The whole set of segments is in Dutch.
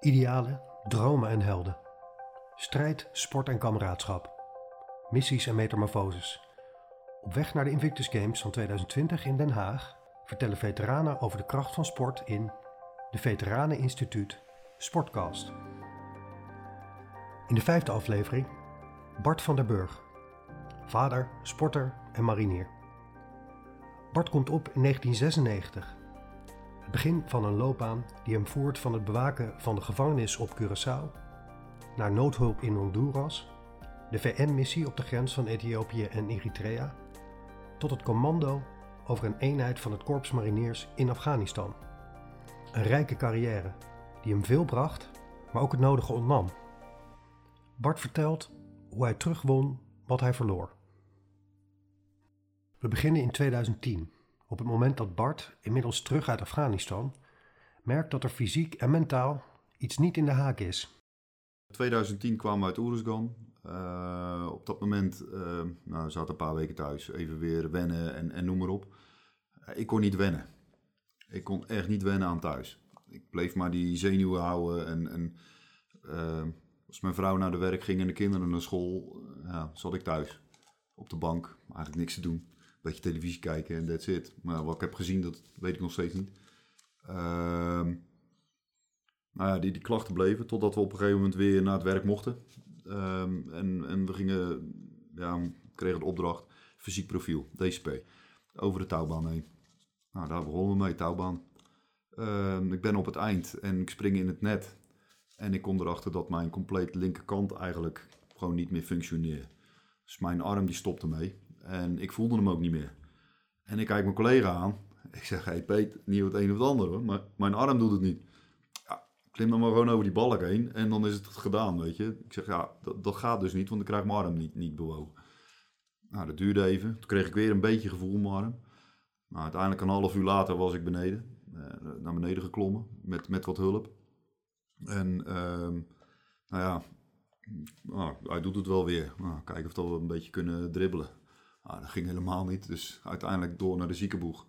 Idealen, dromen en helden. Strijd, sport en kameraadschap. Missies en metamorfoses. Op weg naar de Invictus Games van 2020 in Den Haag vertellen veteranen over de kracht van sport in de Veteranen Instituut Sportcast. In de vijfde aflevering Bart van der Burg. Vader, sporter en marinier. Bart komt op in 1996. Begin van een loopbaan die hem voert van het bewaken van de gevangenis op Curaçao naar noodhulp in Honduras, de VN-missie op de grens van Ethiopië en Eritrea, tot het commando over een eenheid van het Korps Mariniers in Afghanistan. Een rijke carrière die hem veel bracht, maar ook het nodige ontnam. Bart vertelt hoe hij terugwon wat hij verloor. We beginnen in 2010, op het moment dat Bart, inmiddels terug uit Afghanistan, merkt dat er fysiek en mentaal iets niet in de haak is. 2010 kwamen we uit Oeruzgan. Uh, op dat moment uh, nou, zaten een paar weken thuis. Even weer wennen en, en noem maar op. Uh, ik kon niet wennen. Ik kon echt niet wennen aan thuis. Ik bleef maar die zenuwen houden. En, en als mijn vrouw naar de werk ging en de kinderen naar school, zat ik thuis. Op de bank, eigenlijk niks te doen. Beetje televisie kijken en that's it. Maar wat ik heb gezien, dat weet ik nog steeds niet. Ehm nou ja, die, die klachten bleven totdat we op een gegeven moment weer naar het werk mochten. Um, en, en we gingen, ja, kregen de opdracht fysiek profiel, DCP, over de touwbaan heen. Nou, daar begonnen we mee, touwbaan. Um, ik ben op het eind en ik spring in het net. En ik kom erachter dat mijn complete linkerkant eigenlijk gewoon niet meer functioneerde. Dus mijn arm die stopte mee. En ik voelde hem ook niet meer. En ik kijk mijn collega aan. Ik zeg, hey Peet, niet het een of het andere, maar mijn arm doet het niet klim dan maar gewoon over die balk heen en dan is het gedaan, weet je. Ik zeg, ja, dat, dat gaat dus niet, want dan krijg ik mijn arm niet, niet bewogen. Nou, dat duurde even. Toen kreeg ik weer een beetje gevoel in mijn arm. Nou, uiteindelijk een half uur later was ik beneden. Uh, naar beneden geklommen, met, met wat hulp. En, uh, nou ja, nou, hij doet het wel weer. Nou, kijken of we een beetje kunnen dribbelen. Nou, dat ging helemaal niet, dus uiteindelijk door naar de ziekenboeg.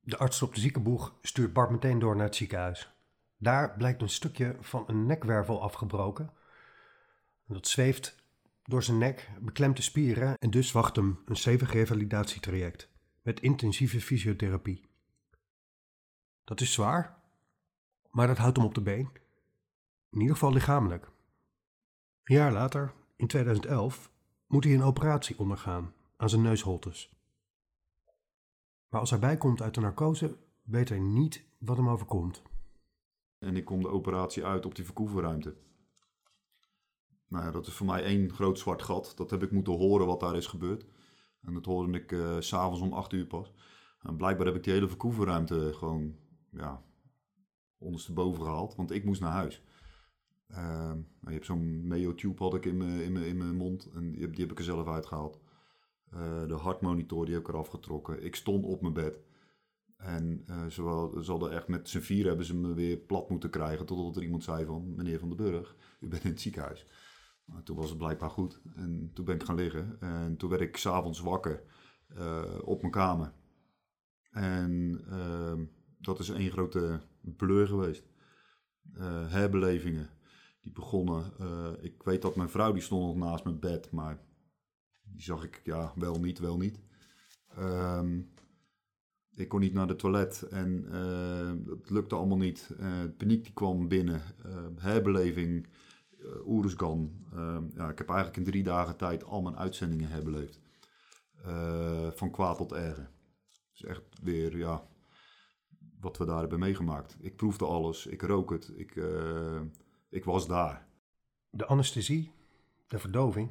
De arts op de ziekenboeg stuurt Bart meteen door naar het ziekenhuis. Daar blijkt een stukje van een nekwervel afgebroken. Dat zweeft door zijn nek, beklemt de spieren en dus wacht hem een stevig revalidatietraject met intensieve fysiotherapie. Dat is zwaar, maar dat houdt hem op de been. In ieder geval lichamelijk. Een jaar later, in 2011, moet hij een operatie ondergaan aan zijn neusholtes. Maar als hij bijkomt uit de narcose, weet hij niet wat hem overkomt. En ik kom de operatie uit op die verkoevenruimte. Nou ja, dat is voor mij één groot zwart gat. Dat heb ik moeten horen wat daar is gebeurd. En dat hoorde ik uh, s'avonds om acht uur pas. En blijkbaar heb ik die hele verkoevenruimte gewoon ja, ondersteboven gehaald. Want ik moest naar huis. Uh, je hebt zo'n Meo-tube had ik in mijn mond. En die heb, die heb ik er zelf uitgehaald. Uh, de hartmonitor die heb ik eraf getrokken. Ik stond op mijn bed. En uh, ze hadden echt met z'n vier hebben ze me weer plat moeten krijgen. Totdat er iemand zei van, meneer Van den Burg, u bent in het ziekenhuis. Maar toen was het blijkbaar goed. En toen ben ik gaan liggen. En toen werd ik s'avonds wakker uh, op mijn kamer. En uh, dat is één grote blur geweest. Herbelevingen die begonnen. ik weet dat mijn vrouw die stond nog naast mijn bed, maar die zag ik ja wel niet, wel niet. Um, ik kon niet naar de toilet en uh, dat lukte allemaal niet. Uh, paniek die kwam binnen, uh, herbeleving, uh, Oeruzgan. ja, ik heb eigenlijk in drie dagen tijd al mijn uitzendingen herbeleefd. van kwaad tot erger. Dus echt weer, ja, wat we daar hebben meegemaakt. Ik proefde alles, ik rook het, ik, ik was daar. De anesthesie, de verdoving,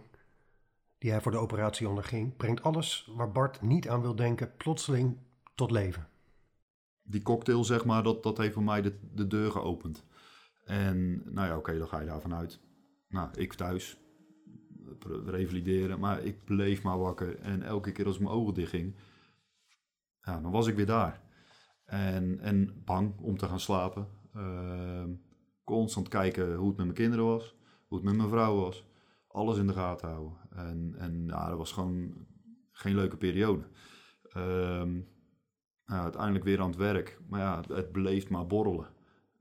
die hij voor de operatie onderging, brengt alles waar Bart niet aan wil denken plotseling tot leven. Die cocktail, zeg maar, dat, dat heeft voor mij de, de deur geopend. En nou ja, oké, dan ga je daarvan uit. Nou, ik thuis, revalideren, maar ik bleef maar wakker. En elke keer als mijn ogen dicht ging, ja, dan was ik weer daar. En, en bang om te gaan slapen. Uh, constant kijken hoe het met mijn kinderen was, hoe het met mijn vrouw was. Alles in de gaten houden. En, en ja, dat was gewoon geen leuke periode. Uh, uiteindelijk weer aan het werk. Maar ja, het bleef maar borrelen.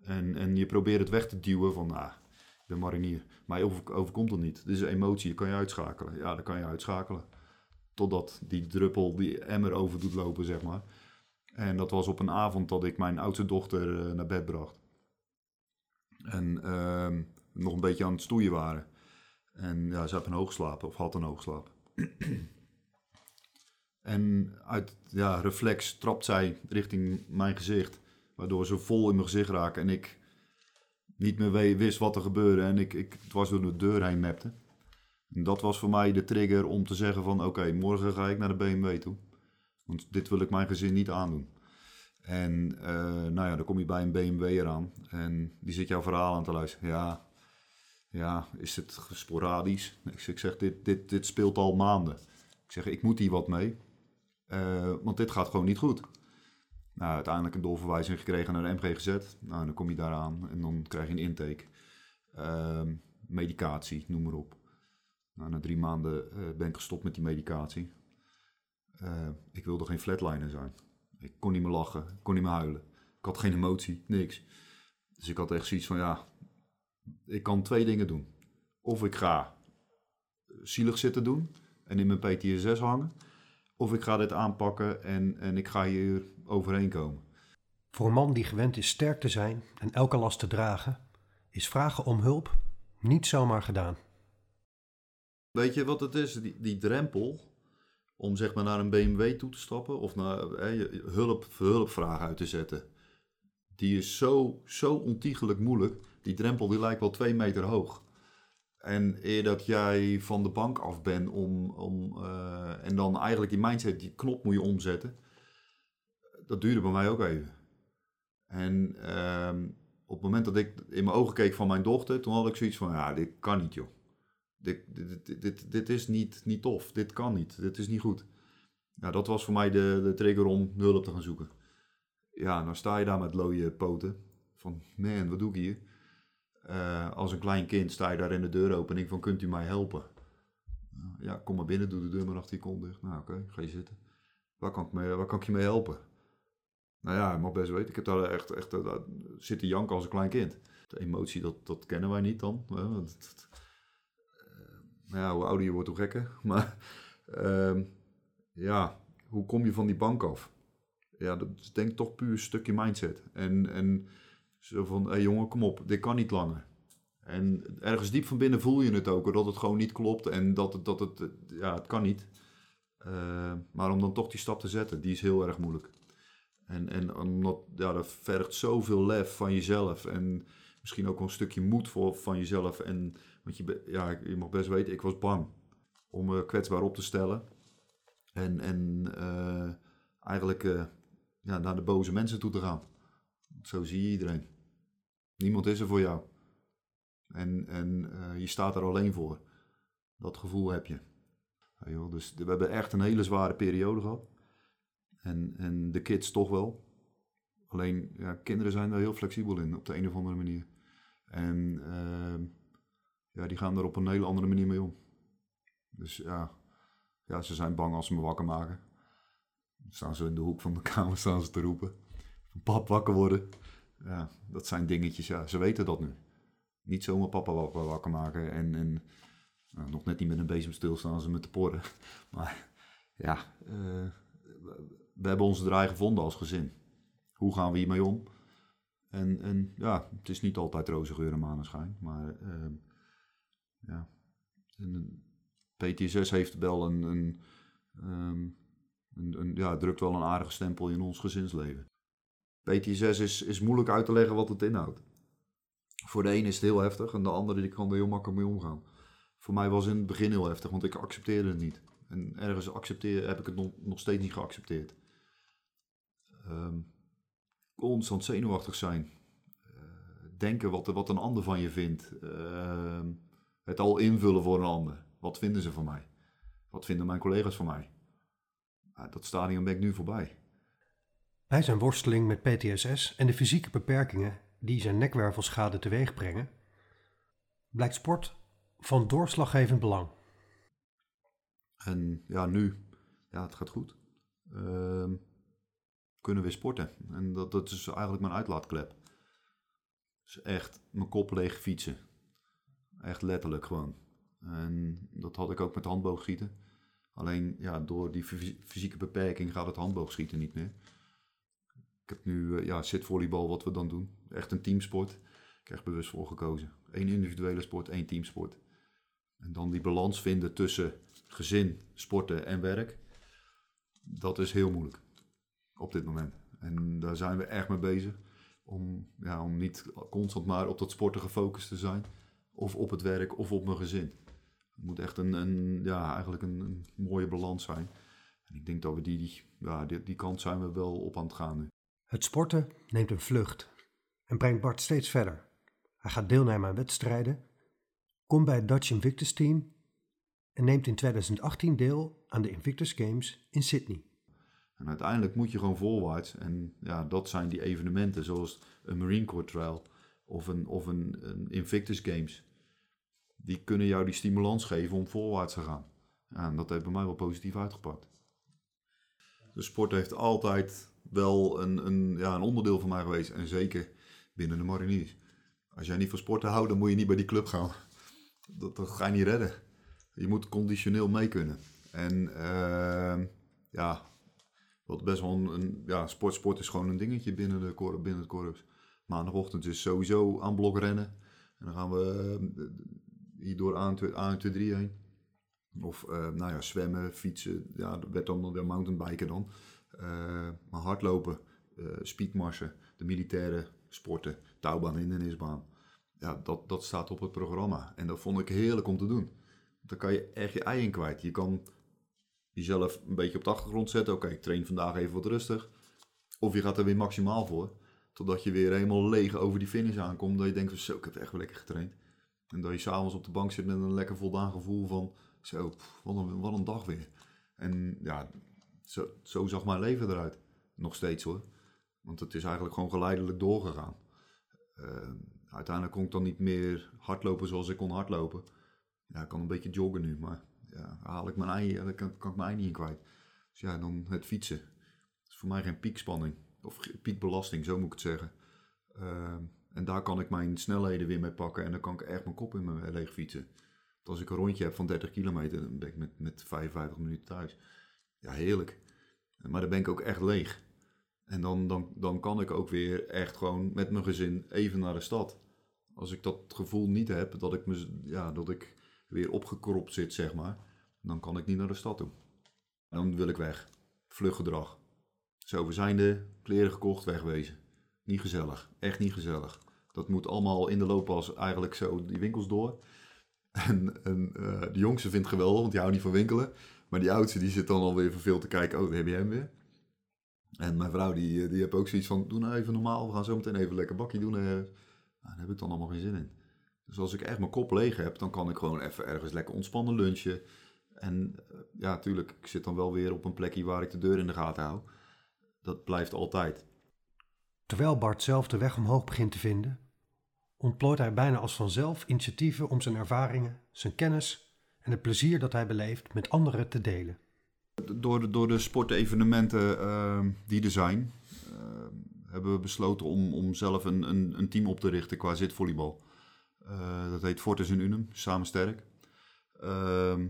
En, en je probeert het weg te duwen van, nou, ik ben marinier. Maar over, overkomt dat niet. Dit is een emotie, dat kan je uitschakelen. Ja, dat kan je uitschakelen. Totdat die druppel, die emmer over doet lopen, zeg maar. En dat was op een avond dat ik mijn oudste dochter eh, naar bed bracht. En ehm, nog een beetje aan het stoeien waren. En ja, ze had een hoogslaap, of had een hoogslaap. en uit ja, reflex trapt zij richting mijn gezicht. Waardoor ze vol in mijn gezicht raken en ik niet meer wist wat er gebeurde. En ik, ik dwars door de deur heen mapte. En dat was voor mij de trigger om te zeggen van oké, morgen ga ik naar de BMW toe. Want dit wil ik mijn gezin niet aandoen. En uh, nou ja, dan kom je bij een BMW eraan en die zit jouw verhaal aan te luisteren. Ja, ja is het sporadisch? Ik zeg, dit, dit, dit speelt al maanden. Ik zeg, ik moet hier wat mee, uh, want dit gaat gewoon niet goed. Nou, uiteindelijk een doorverwijzing gekregen naar de MGGZ. Nou, dan kom je daaraan en dan krijg je een intake. Uh, medicatie, noem maar op. Nou, na drie maanden uh, ben ik gestopt met die medicatie. ik wilde geen flatliner zijn. Ik kon niet meer lachen, ik kon niet meer huilen. Ik had geen emotie, niks. Dus ik had echt zoiets van, ja, ik kan twee dingen doen. Of ik ga zielig zitten doen en in mijn PTSS hangen. Of ik ga dit aanpakken en, en ik ga hier overheen komen. Voor een man die gewend is sterk te zijn en elke last te dragen, is vragen om hulp niet zomaar gedaan. Weet je wat het is? Die, die drempel om zeg maar naar een BMW toe te stappen of naar hulp, hulpvraag uit te zetten. Die is zo, zo ontiegelijk moeilijk. Die drempel die lijkt wel twee meter hoog. En eer dat jij van de bank af bent om, om uh, en dan eigenlijk die mindset, die knop moet je omzetten. Dat duurde bij mij ook even. En uh, op het moment dat ik in mijn ogen keek van mijn dochter, toen had ik zoiets van, ja, dit kan niet joh. Dit, dit, dit, dit, is niet, niet tof, dit kan niet, dit is niet goed. Nou, dat was voor mij de, de trigger om hulp te gaan zoeken. Ja, dan sta je daar met looie poten. Van, man, wat doe ik hier? Uh, als een klein kind sta je daar in de deuropening van, kunt u mij helpen? Ja, kom maar binnen, doe de deur maar achter je kont dicht. Nou, oké, ga je zitten. Waar kan, ik mee, waar kan ik je mee helpen? Nou ja, ik mag best weten. Ik heb daar echt, echt daar zitten janken als een klein kind. De emotie, dat, dat kennen wij niet dan. Nou ja, hoe ouder je wordt, hoe gekker. Maar uh, ja, hoe kom je van die bank af? Ja, dat denk ik toch puur een stukje mindset. En, en zo van, hey jongen, kom op, dit kan niet langer. En ergens diep van binnen voel je het ook, dat het gewoon niet klopt en dat het, dat het ja, het kan niet. Uh, maar om dan toch die stap te zetten, die is heel erg moeilijk. En, en omdat, ja, dat vergt zoveel lef van jezelf en misschien ook een stukje moed voor, van jezelf. En want je, ja, je mag best weten, ik was bang om me kwetsbaar op te stellen. En, en uh, eigenlijk uh, ja, naar de boze mensen toe te gaan. Zo zie je iedereen. Niemand is er voor jou. En, en uh, je staat er alleen voor. Dat gevoel heb je. Joh, dus we hebben echt een hele zware periode gehad. En, en de kids toch wel. Alleen, ja, kinderen zijn daar heel flexibel in, op de een of andere manier. En ehm, ja, die gaan er op een hele andere manier mee om. Dus ja, ja ze zijn bang als ze me wakker maken. Dan staan ze in de hoek van de kamer staan ze te roepen. Pap wakker worden. Ja, dat zijn dingetjes, ja, ze weten dat nu. Niet zomaar papa wakker maken en, en nou, nog net niet met een bezem staan ze met de porren. Maar ja, uh, we hebben onze draai gevonden als gezin. Hoe gaan we hiermee om? En, en ja, het is niet altijd roze geur en maneschijn, maar uh, ja. En PTSS heeft wel een, een, um, een, een, ja, drukt wel een aardige stempel in ons gezinsleven. PTSS is, is moeilijk uit te leggen wat het inhoudt. Voor de een is het heel heftig en de andere die kan er heel makkelijk mee omgaan. Voor mij was het in het begin heel heftig, want ik accepteerde het niet. En ergens accepteer, heb ik het nog, nog steeds niet geaccepteerd. Um, constant zenuwachtig zijn. Uh, denken wat, wat een ander van je vindt. Uh, het al invullen voor een ander. Wat vinden ze van mij? Wat vinden mijn collega's van mij? Uh, dat stadium ben ik nu voorbij. Bij zijn worsteling met PTSS en de fysieke beperkingen die zijn nekwervelschade teweeg brengen, blijkt sport van doorslaggevend belang. En ja, nu, ja, het gaat goed. Uh, kunnen weer sporten. En dat, dat is eigenlijk mijn uitlaatklep. Dus echt mijn kop leeg fietsen. Echt letterlijk gewoon. En dat had ik ook met handboogschieten. Alleen ja, door die fysieke beperking gaat het handboogschieten niet meer. Ik heb nu uh, ja, zitvolleybal wat we dan doen. Echt een teamsport. Ik heb bewust voor gekozen. Eén individuele sport, één teamsport. En dan die balans vinden tussen gezin, sporten en werk. Dat is heel moeilijk op dit moment. En daar zijn we echt mee bezig. Om, ja, om niet constant maar op dat sporten gefocust te zijn. Of op het werk of op mijn gezin. Het moet echt een, een ja, eigenlijk een, een, mooie balans zijn. En ik denk dat we die, die, ja, die, die kant zijn we wel op aan het gaan nu. Het sporten neemt een vlucht en brengt Bart steeds verder. Hij gaat deelnemen aan wedstrijden, komt bij het Dutch Invictus Team en neemt in 2018 deel aan de Invictus Games in Sydney. En uiteindelijk moet je gewoon voorwaarts. En ja, dat zijn die evenementen zoals een Marine Corps Trail of een, of een, een Invictus Games. Die kunnen jou die stimulans geven om voorwaarts te gaan. En dat heeft bij mij wel positief uitgepakt. De sport heeft altijd wel een, een, ja, een onderdeel van mij geweest. En zeker binnen de mariniers. Als jij niet van sporten houdt, dan moet je niet bij die club gaan. Dat, ga je niet redden. Je moet conditioneel mee kunnen. En uh, ja, wat best wel een, ja, sport, sport is gewoon een dingetje binnen, de, binnen het korps. Maandagochtend is sowieso aan blok rennen. En dan gaan we uh, hier door aan 2 3 heen. Of uh, nou ja, zwemmen, fietsen. Ja, dat werd dan mountainbiken dan. Uh, maar hardlopen, speedmarsen, de militaire sporten, touwbaan, hindernisbaan. Ja, dat, dat staat op het programma. En dat vond ik heerlijk om te doen. Dan kan je echt je ei in kwijt. Je kan jezelf een beetje op de achtergrond zetten. Oké, ik train vandaag even wat rustig. Of je gaat er weer maximaal voor. Totdat je weer helemaal leeg over die finish aankomt. Dat je denkt, zo, ik heb echt wel lekker getraind. En dat je s'avonds op de bank zit met een lekker voldaan gevoel van... Zo, wat een, wat een dag weer. En ja, zo, zo zag mijn leven eruit. Nog steeds hoor. Want het is eigenlijk gewoon geleidelijk doorgegaan. Uh, uiteindelijk kon ik dan niet meer hardlopen zoals ik kon hardlopen. Ja, ik kan een beetje joggen nu, maar ja, haal ik mijn ei, dan kan, kan ik mijn ei niet in kwijt. Dus ja, dan het fietsen. Dat is voor mij geen piekspanning. Of piekbelasting, zo moet ik het zeggen. Uh, en daar kan ik mijn snelheden weer mee pakken en dan kan ik echt mijn kop in mijn leeg fietsen. Want als ik een rondje heb van 30 kilometer, dan ben ik met, met 55 minuten thuis. Ja, heerlijk. Maar dan ben ik ook echt leeg. En dan, dan, dan kan ik ook weer echt gewoon met mijn gezin even naar de stad. Als ik dat gevoel niet heb dat ik, me, ja, dat ik weer opgekropt zit, zeg maar, dan kan ik niet naar de stad toe. Dan wil ik weg. Vluggedrag. Zo, we zijn de kleren gekocht, wegwezen. Niet gezellig. Echt niet gezellig. Dat moet allemaal in de looppas eigenlijk zo die winkels door. En, en uh, de jongste vindt geweldig, want die houdt niet van winkelen. Maar die oudste die zit dan alweer veel te kijken. Oh, daar heb je hem weer. En mijn vrouw die, eh, die heeft ook zoiets van, doe nou even normaal. We gaan zo meteen even lekker bakje doen. Nou, daar heb ik dan allemaal geen zin in. Dus als ik echt mijn kop leeg heb, dan kan ik gewoon even ergens lekker ontspannen lunchen. En eh, ja, natuurlijk, ik zit dan wel weer op een plekje waar ik de deur in de gaten hou. Dat blijft altijd. Terwijl Bart zelf de weg omhoog begint te vinden, ontplooit hij bijna als vanzelf initiatieven om zijn ervaringen, zijn kennis en het plezier dat hij beleeft met anderen te delen. Door de, door de sportevenementen uh, die er zijn, uh, hebben we besloten om, om zelf een, een, een team op te richten qua zitvolleybal. Uh, dat heet Fortis in Unum, samen sterk. Ehm,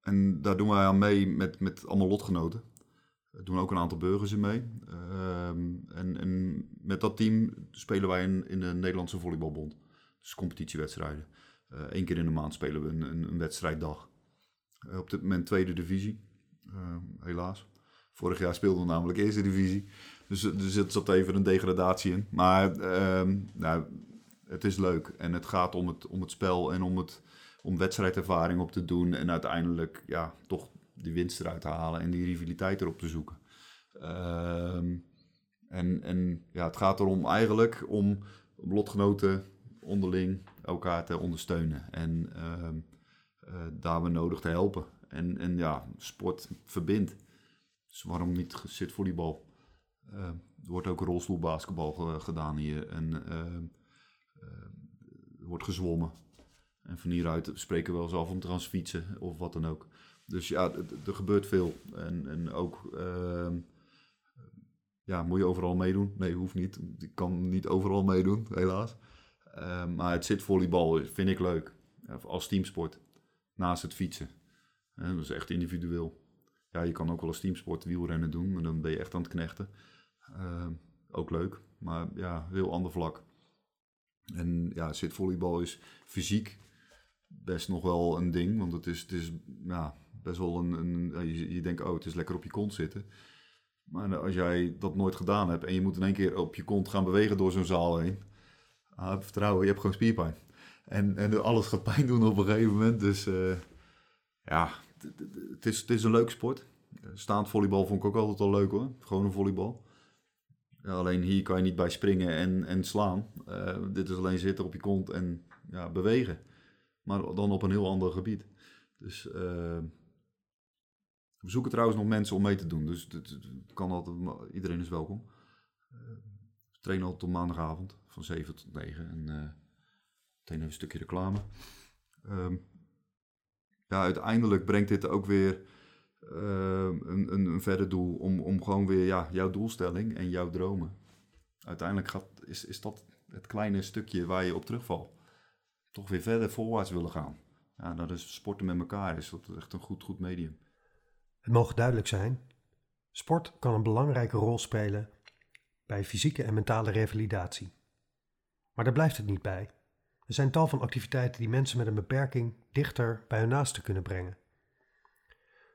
en daar doen wij aan mee met, met allemaal lotgenoten. Er doen ook een aantal burgers in mee. Ehm, en, en, met dat team spelen wij in, in de Nederlandse Volleybalbond. Dus competitiewedstrijden. Eén eh, keer in de maand spelen we een, een, een wedstrijddag. Uh, op dit moment tweede divisie, uh, helaas. Vorig jaar speelden we namelijk eerste divisie. Dus er zit even een degradatie in. Maar uh, nou, het is leuk. En het gaat om het, om het spel en om, het, om wedstrijdervaring op te doen. En uiteindelijk ja, toch die winst eruit te halen en die rivaliteit erop te zoeken. Ehm, en en ja, het gaat erom eigenlijk om lotgenoten onderling elkaar te ondersteunen. En uh, uh, daar we nodig te helpen. En, en ja, sport verbindt. Dus waarom niet zitvolleybal? Uh, er wordt ook rolstoelbasketbal gedaan hier. En er wordt gezwommen. En van hieruit spreken we wel eens af om te gaan fietsen of wat dan ook. Dus ja, er gebeurt veel. En, en ook, ja, moet je overal meedoen? Nee, hoeft niet. Ik kan niet overal meedoen, helaas. Uh, maar het zitvolleybal vind ik leuk. Als teamsport. Naast het fietsen. dat is echt individueel. Ja, je kan ook wel als teamsport wielrennen doen. Maar dan ben je echt aan het knechten. Uh, ook leuk. Maar ja, heel ander vlak. En ja, zitvolleybal is fysiek best nog wel een ding. Want het is, het is best wel een... een je, je denkt, oh, het is lekker op je kont zitten. Maar als jij dat nooit gedaan hebt en je moet in één keer op je kont gaan bewegen door zo'n zaal heen. Ah, vertrouwen, je hebt gewoon spierpijn. En, en alles gaat pijn doen op een gegeven moment. Dus uh, ja, het is, het is een leuke sport. Staand volleybal vond ik ook altijd al leuk hoor. Gewoon een volleybal. Ja, alleen hier kan je niet bij springen en, en slaan. Uh, dit is alleen zitten op je kont en ja, bewegen. Maar dan op een heel ander gebied. Dus uh, we zoeken trouwens nog mensen om mee te doen. Dus kan altijd, iedereen is welkom. Trainen altijd op maandagavond van 7 tot 9. En uh, meteen een stukje reclame. Um, ja, uiteindelijk brengt dit ook weer uh, een, een, een verder doel om, om gewoon weer ja, jouw doelstelling en jouw dromen. Uiteindelijk gaat, is, is dat het kleine stukje waar je op terugvalt. Toch weer verder voorwaarts willen gaan. Ja, dat is sporten met elkaar is dat echt een goed, goed medium. Het mogen duidelijk zijn: sport kan een belangrijke rol spelen bij fysieke en mentale revalidatie. Maar daar blijft het niet bij. Er zijn tal van activiteiten die mensen met een beperking dichter bij hun naasten kunnen brengen.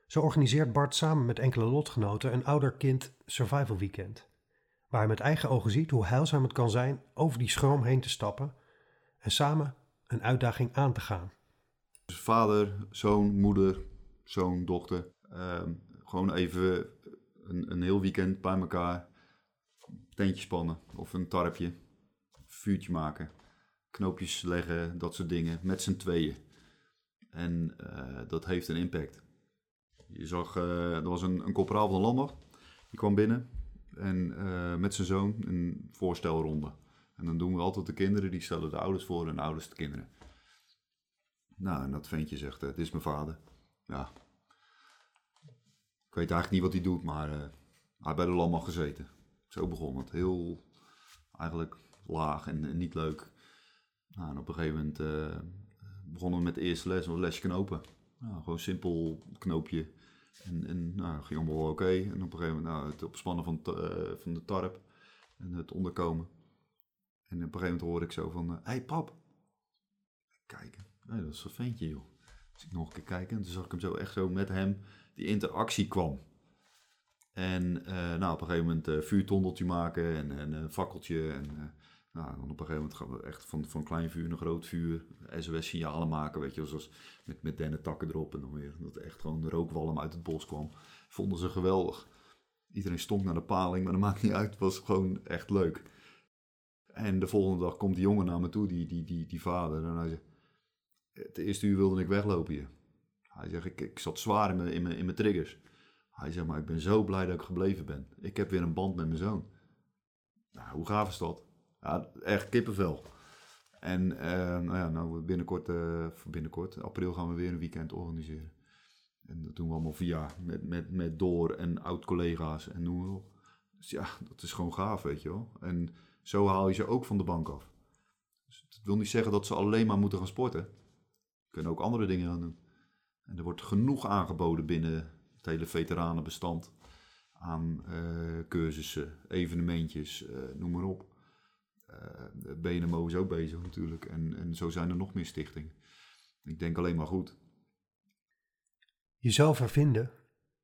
Zo organiseert Bart samen met enkele lotgenoten een ouder-kind survival weekend, waar hij met eigen ogen ziet hoe heilzaam het kan zijn over die schroom heen te stappen en samen een uitdaging aan te gaan. Dus vader, zoon, moeder, zoon, dochter, ehm, gewoon even een, een heel weekend bij elkaar, tentje spannen of een tarpje, vuurtje maken, knoopjes leggen, dat soort dingen, met z'n tweeën. En uh, dat heeft een impact. Je zag, uh, er was een, een corporaal van de landmacht, die kwam binnen en uh, met zijn zoon een voorstelronde. En dan doen we altijd de kinderen, die stellen de ouders voor en de ouders de kinderen. Nou, en dat ventje zegt, het is mijn vader. Ja. Ik weet eigenlijk niet wat hij doet, maar hij heeft bij de landmacht gezeten. Zo begon het. Heel, eigenlijk laag en, niet leuk. Nou, en op een gegeven moment uh, begonnen we met de eerste les, een lesje knopen. Nou, gewoon simpel knoopje. En, en nou, ging allemaal oké. En op een gegeven moment nou, het opspannen van, uh, van de tarp en het onderkomen. En op een gegeven moment hoor ik zo van, hé uh, hey, pap. Kijken, nee, dat is een ventje joh. Dus ik nog een keer kijken en toen zag ik hem zo echt zo met hem, die interactie kwam. En uh, nou, op een gegeven moment uh, vuurtondeltje maken en, en een fakkeltje. En nou, dan op een gegeven moment echt van, van klein vuur naar groot vuur. SOS-signalen maken, weet je, zoals met, met dennen takken erop. En dan weer dat echt gewoon de rookwalm uit het bos kwam. Vonden ze geweldig. Iedereen stonk naar de paling, maar dat maakt niet uit. Het was gewoon echt leuk. En de volgende dag komt die jongen naar me toe, die, die, die, die vader. En hij zegt, het eerste uur wilde ik weglopen hier. Hij zegt, ik, ik zat zwaar in in, mijn, in mijn triggers. Hij zegt, maar ik ben zo blij dat ik gebleven ben. Ik heb weer een band met mijn zoon. Nou, hoe gaaf is dat? Ja, echt kippenvel. En uh, nou ja, nou binnenkort, uh, binnenkort, april gaan we weer een weekend organiseren. En dat doen we allemaal via, met, met, met door en oud-collega's en noem maar op. Dus ja, dat is gewoon gaaf, weet je wel. En zo haal je ze ook van de bank af. Dus dat wil niet zeggen dat ze alleen maar moeten gaan sporten. Ze kunnen ook andere dingen gaan doen. En er wordt genoeg aangeboden binnen het hele veteranenbestand. Aan uh, cursussen, evenementjes, uh, noem maar op. Uh, BNMO is ook bezig natuurlijk. En, en zo zijn er nog meer stichtingen. Ik denk alleen maar goed. Jezelf hervinden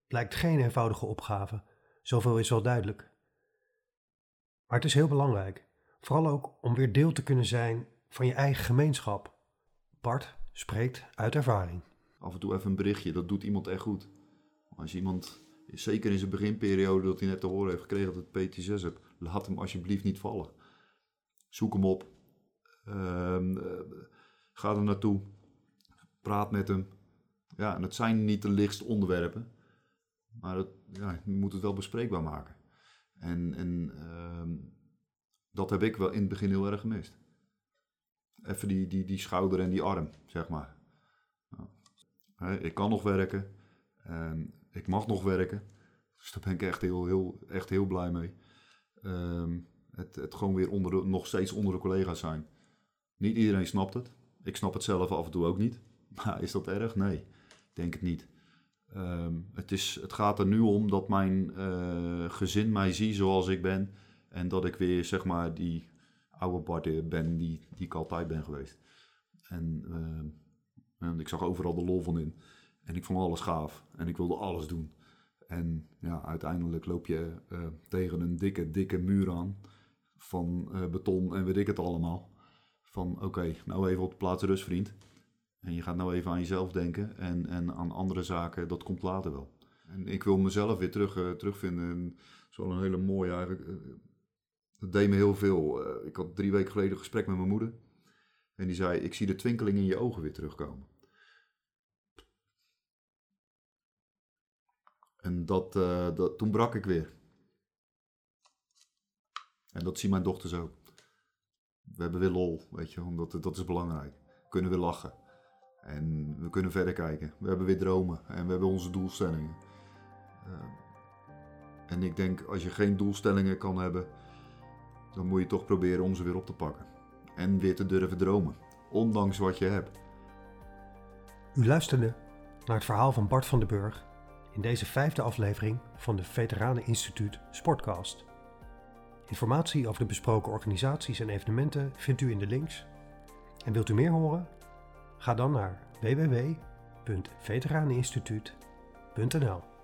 blijkt geen eenvoudige opgave. Zoveel is wel duidelijk. Maar het is heel belangrijk, vooral ook om weer deel te kunnen zijn van je eigen gemeenschap. Bart spreekt uit ervaring. Af en toe even een berichtje, dat doet iemand echt goed. Als iemand, zeker in zijn beginperiode dat hij net te horen heeft gekregen dat het PT6 hebt, laat hem alsjeblieft niet vallen. Zoek hem op. Uh, ga er naartoe. Praat met hem. Ja, en het zijn niet de lichtste onderwerpen, maar ja, je moet het wel bespreekbaar maken. En, en uh, dat heb ik wel in het begin heel erg gemist. Even die, die, die schouder en die arm, zeg maar. Ik kan nog werken. En ik mag nog werken. Dus daar ben ik echt heel, heel, echt heel blij mee. Um, het, het gewoon weer onder de, nog steeds onder de collega's zijn. Niet iedereen snapt het. Ik snap het zelf af en toe ook niet. Maar is dat erg? Nee, denk het niet. Ehm, het, is, het gaat er nu om dat mijn uh, gezin mij ziet zoals ik ben. En dat ik weer, zeg maar, die oude Bart ben die, die ik altijd ben geweest. En, en ik zag overal de lol van in. En ik vond alles gaaf. En ik wilde alles doen. En ja, uiteindelijk loop je uh, tegen een dikke, dikke muur aan. Van uh, beton en weet ik het allemaal. Van oké, nou even op de plaats rust vriend. En je gaat nou even aan jezelf denken. En, en aan andere zaken, dat komt later wel. En ik wil mezelf weer terug, uh, terugvinden. En zo een hele mooie eigenlijk. dat deed me heel veel. ik had drie weken geleden een gesprek met mijn moeder. En die zei, ik zie de twinkeling in je ogen weer terugkomen. En dat, uh, dat, toen brak ik weer. En dat zien mijn dochters ook. We hebben weer lol, weet je, omdat dat is belangrijk. We kunnen weer lachen. En we kunnen verder kijken. We hebben weer dromen en we hebben onze doelstellingen. Uh, en ik denk, als je geen doelstellingen kan hebben, dan moet je toch proberen om ze weer op te pakken. En weer te durven dromen, ondanks wat je hebt. U luisterde naar het verhaal van Bart van den Burg in deze vijfde aflevering van de Veteraneninstituut Sportcast. Informatie over de besproken organisaties en evenementen vindt u in de links. En wilt u meer horen? Ga dan naar www.veteraneninstituut.nl